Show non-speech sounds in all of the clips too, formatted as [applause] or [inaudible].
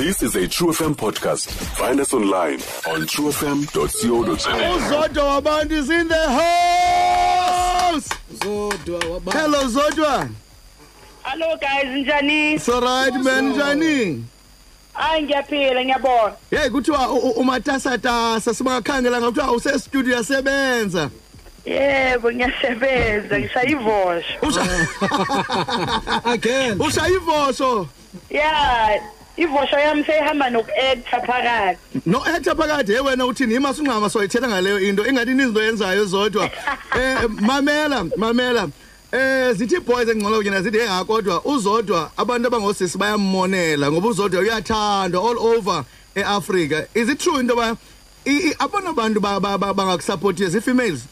This is a True FM podcast. Find us online on truefm.co.za. uzodwa wabantu is in the house zodwa waba hello zodwa Hello guys, njani? so right man njani Hayi ngiyaphila ngiyabona. hey kuthiwa u- u- umatasatasa sibangakhangela ngakuthiwa usestudio yasebenza Yebo, ngiyasebenza, ngisayivosha. [laughs] again ushaya ivosho Yeah, ivosho yami seyihamba noku-actor phakathi. no-actor phakathi he wena uthini? Imasi ungqama soyithetha ngaleyo into. Ingathi ininto yenzayo zodwa? [laughs] Eh mamela mamela. Eh zithi boys engcono kunye nazithi hey kodwa uzodwa abantu abangosisi bayammonela ngoba uzodwa uyathandwa all over eAfrica is it true into ba abona bantu ba- ba- ba- bangakusupport as females?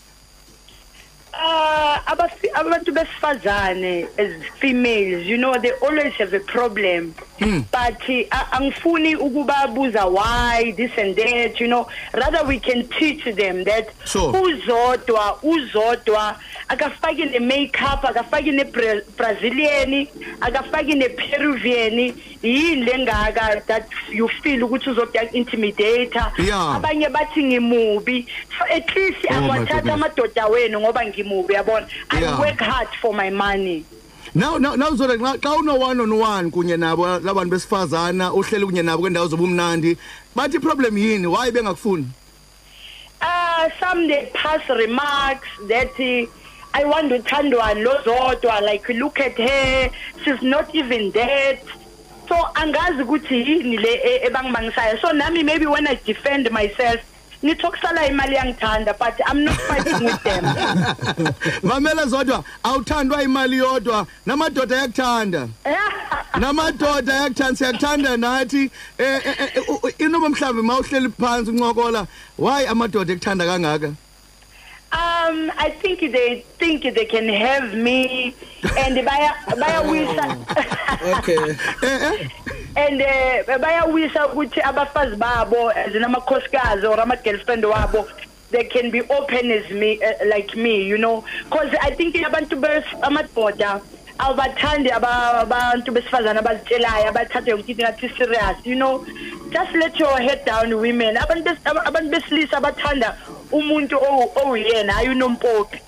Abantu besifazane as females, you know, they always have a problem. But uh, angifuni ukubabuza why this and that, you know. Rather we can teach them that uzodwa uzodwa akafaki ne makeup akafaki ne Bra- Brazilian akafaki ne Peruvian yini lengaka that you feel ukuthi uzodwa intimidator abanye bathi ngimubi. At least Oh awathatha amadoda wenu ngoba ngimubi yabona? I Yeah. work hard for my money. Now now now zodwa xa- xa uno one on one kunye nabo labantu besifazana uhleli kunye nabo kwendawo zobumnandi bathi problem yini? Why bengakufuni? Uh some they pass remarks that uh, I want to thandwa lozodwa like look at her she's not even that. So angazi ukuthi yini le e- ebangibangisayo so nami maybe when I defend myself ngithi okusala imali yangithanda but I'm not fighting with them. [laughs] Mamela zodwa awuthandwa imali yodwa. Namadoda ayakuthanda. [laughs] Namadoda ayakuthanda siyakuthanda nathi. Eh eh, eh, u- u- inoba mhlawumbe mawuhleli phansi uncokola why amadoda ekuthanda kangaka? Um, I think they think they can have me, and baya bayawisa, [laughs] okay. Eh eh. And uh, bayawisa ukuthi abafazi babo zinamakhosikazi or ama girlfriend wabo they can be open as me uh, like me you know? Because I think abantu amadoda abathandi aba- abantu besifazana abazitshelayo abathatha yonke into ngathi serious you know? Just let your head down women. Abantu bes- aba- abantu besilisa abathanda umuntu owu- owuyena hayi unompopi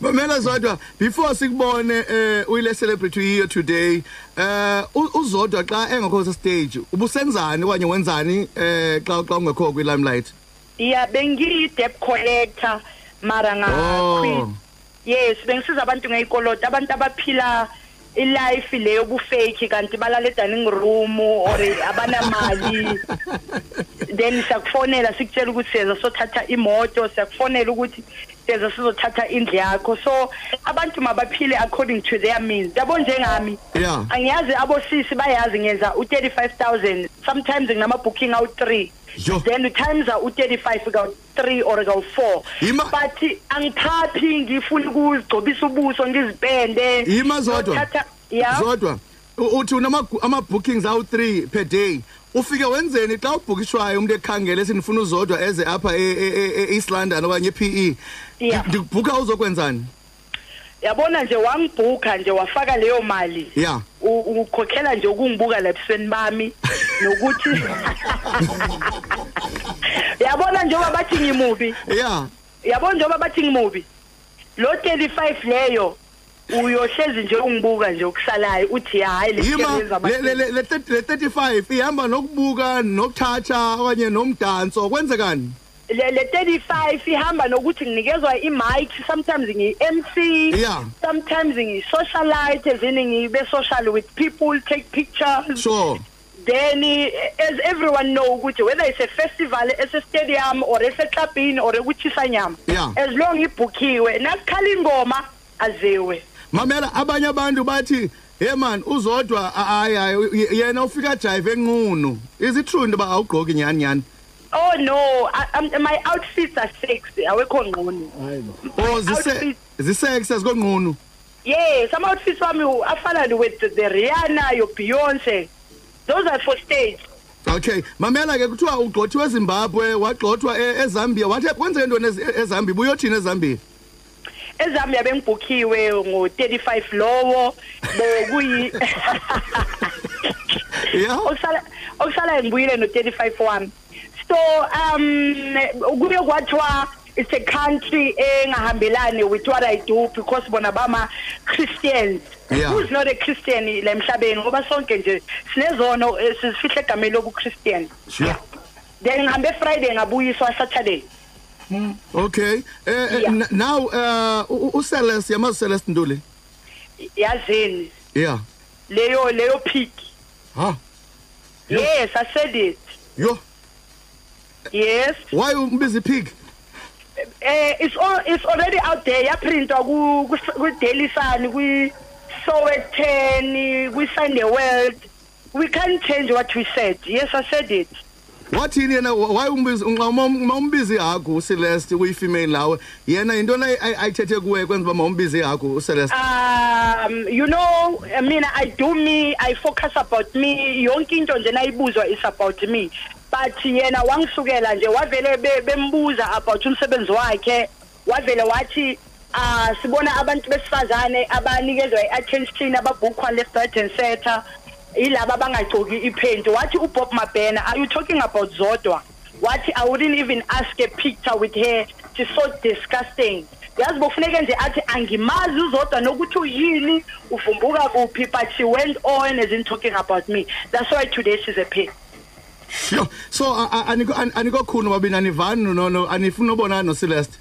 mamela zodwa before sikubone eh uyile celebrity yiyo today eh uzodwa xa engekho sa stage ubusenzani okanye wenzani eh xa xa ungekho kwi limelight Yeah, bengiyi debt collector mara nga Oh. quit. Yes, bengisiza abantu ngeyikoloto, abantu abaphila ilife leyo bufake kanti balala dining room or abanamali. [laughs] Then siyakufonela sikutshela ukuthi siza sothatha imoto, siyakufonela ukuthi siza sizothatha indlu yakho. So abantu mabaphile according to their means. Yabo njengami. Yeah. Angiyazi abosisi bayazi ngenza u35000 sometimes nginama booking out 3 Yo. then times u35 ka 3 or ka 4 Ima- but angiphaphi ngifuna ukuzigcobisa ubuso ngizipende Ima zodwa. Ngiyothatha- yeah zodwa u- uthi unama ama bookings awu 3 per day. Ufike wenzeni xa ubhukishwayo umuntu ekhangele sinifuna uzodwa eze apha e- e- e- e- East London okanye ePE Yeah. ndikubhuka uzokwenzani? Yabona nje wangibhuka nje wafaka leyo mali. Yeah U- ukukhokhela nje ukungibuka lebusweni bami nokuthi [laughs] yabona njengoba bathi ngimubi? Yeah yabona njengoba bathi ngimubi? Lo 35 leyo uyohlezi nje ungibuka nje okusalayo uthi hayi yima lesiyenza le le le le 30 le 35 ihamba nokubuka nokuthatha okanye nomdanso kwenzekani le le 35 ihamba nokuthi nginikezwa i-mic sometimes ngiyi-MC Yeah. sometimes ngiyi-socialite ezini ngibe social with people take pictures sure then eh, as everyone know ukuthi whether it's a festival ese-stadium or eseclubhini or ekuchisanyama Yeah. as long ibhukhiwe nakukhala ingoma aziwe mamela abanye abantu bathi hey man uzodwa hayi hayi yena ufika jive enqunu. Is it true into ba awugqoki nyani nyani oh no. I, I'm, my outfits are sexy. Awekho ngqoni hayi bo. Oh zise Outfit. zisex azikonqunu yes ama outfits wami afana with the Rihanna your Beyonce. Those are for stage. Okay. Mamela ke kuthiwa ugxothiwe eZimbabwe wagxothwa e- eZambia. Wathe kwenzeke ntoni ezi- eZambia? Buyothina eZambia? eZambia bengibhukhiwe ngo35 lowo bokuyi Yeah. okusala okusala ngibuyile no 35 wami so um kuye kwathiwa it's a country engahambelani with what I do because bona bama Christians Yeah. who's not a Christian la emhlabeni ngoba sonke nje sinezono eh, sizifihle egameni loku Christian Sure. then ngihambe Friday ngabuyiswa Saturday Okay. Eh eh, Yeah. n- now uh u- u Celeste yamazi Celeste Nduli. yazini Yeah. leyo leyo pig Ha. Yeah. yes i said it Yo, yes why umbizi pig? eh it's all it's already out there yaprintwa ku ku- ku Daily Sun ku Sowetan ku Sunday World we can't change what we said yes i said it Wathini yena why umbizi uma umbizi yakho Celeste uyi female lawe. Yena into la ayithethe kuwe kwenza uba umbizi yakho Celeste. um you know i mean i do me i focus about me. Yonke into nje nayibuzwa is about me. But yena wangisukela nje wavele be- bembuza about umsebenzi wakhe. Wavele wathi ah sibona abantu besifazane abanikezwa iattention ababhukhwa left right and center. Ilaba abangagcoki ipaint. Wathi uBob Mabena are you talking about Zodwa? Wathi i wouldn't even ask a picture with her. She's so disgusting. Yazi bofuneke nje athi angimazi uzodwa nokuthi uyini uvumbuka kuphi but she went on as in talking about me. That's why today she's a pig Sure. So a- a- aniko an- aniko khulu babini anivani no no anifuna ubonana no Celeste.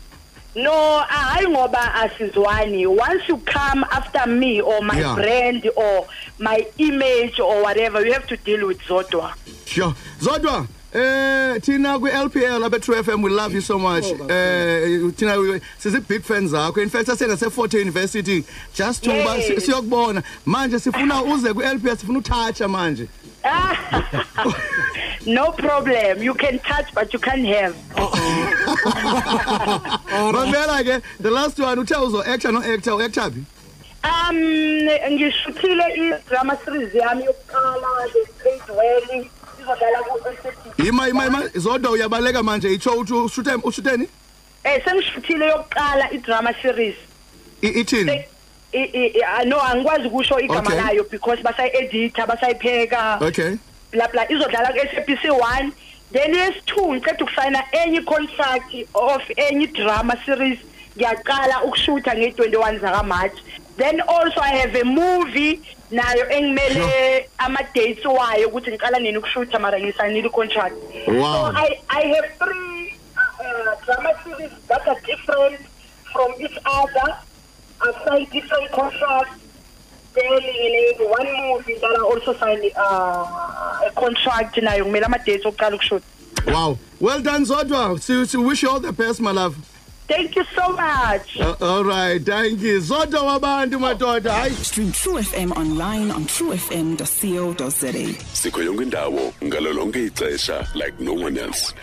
No hayi ngoba asizwani once you come after me or my Yeah. brand or my image or whatever you have to deal with Zodwa Sure. Zodwa Eh thina ku LPL abe True FM we love you so much. Eh thina we- sizi big fans zakho. In fact asengase Fort University just to ba Yes. siyokubona. Manje sifuna uze ku LPL sifuna uthatha manje. [laughs] no problem you can touch but you can't have [laughs] Mamela ke the last one uthe uzo actor no actor u actor phi? Um ngishuthile i-drama series yami yokuqala the Great Well izodlala ku SABC. Ima ima ima Zodwa uyabaleka manje icho uthi ushute ushuteni? Eh sengishuthile yokuqala i-drama series. I- Ithini? I- i- i- ah, no angikwazi ukusho igama Okay. layo because basayi-editha basayipheka. Okay. bla bla izodlala ku SABC 1 then yes2 ngicela ukusayina enye contract of enye drama series. Ngiyaqala ukushootha nge21 zaka March then also I have a movie nayo engimele ama dates wayo ukuthi ngiqala nini ukushootha mara ngisayinile contract Wow. so I I have three uh, drama series that are different. Signed different contracts then in one movie that I also signed uh, a contract nayo ngimele ama dates okuqala ukushoot Wow. Well done Zodwa. So, so wish you all the best my love. thank you so much Uh, all right, thank you. Zodwa wabantu madoda. Hayi. Stream True FM online on truefm.co.za. sikho yonke indawo ngalo ixesha like no one else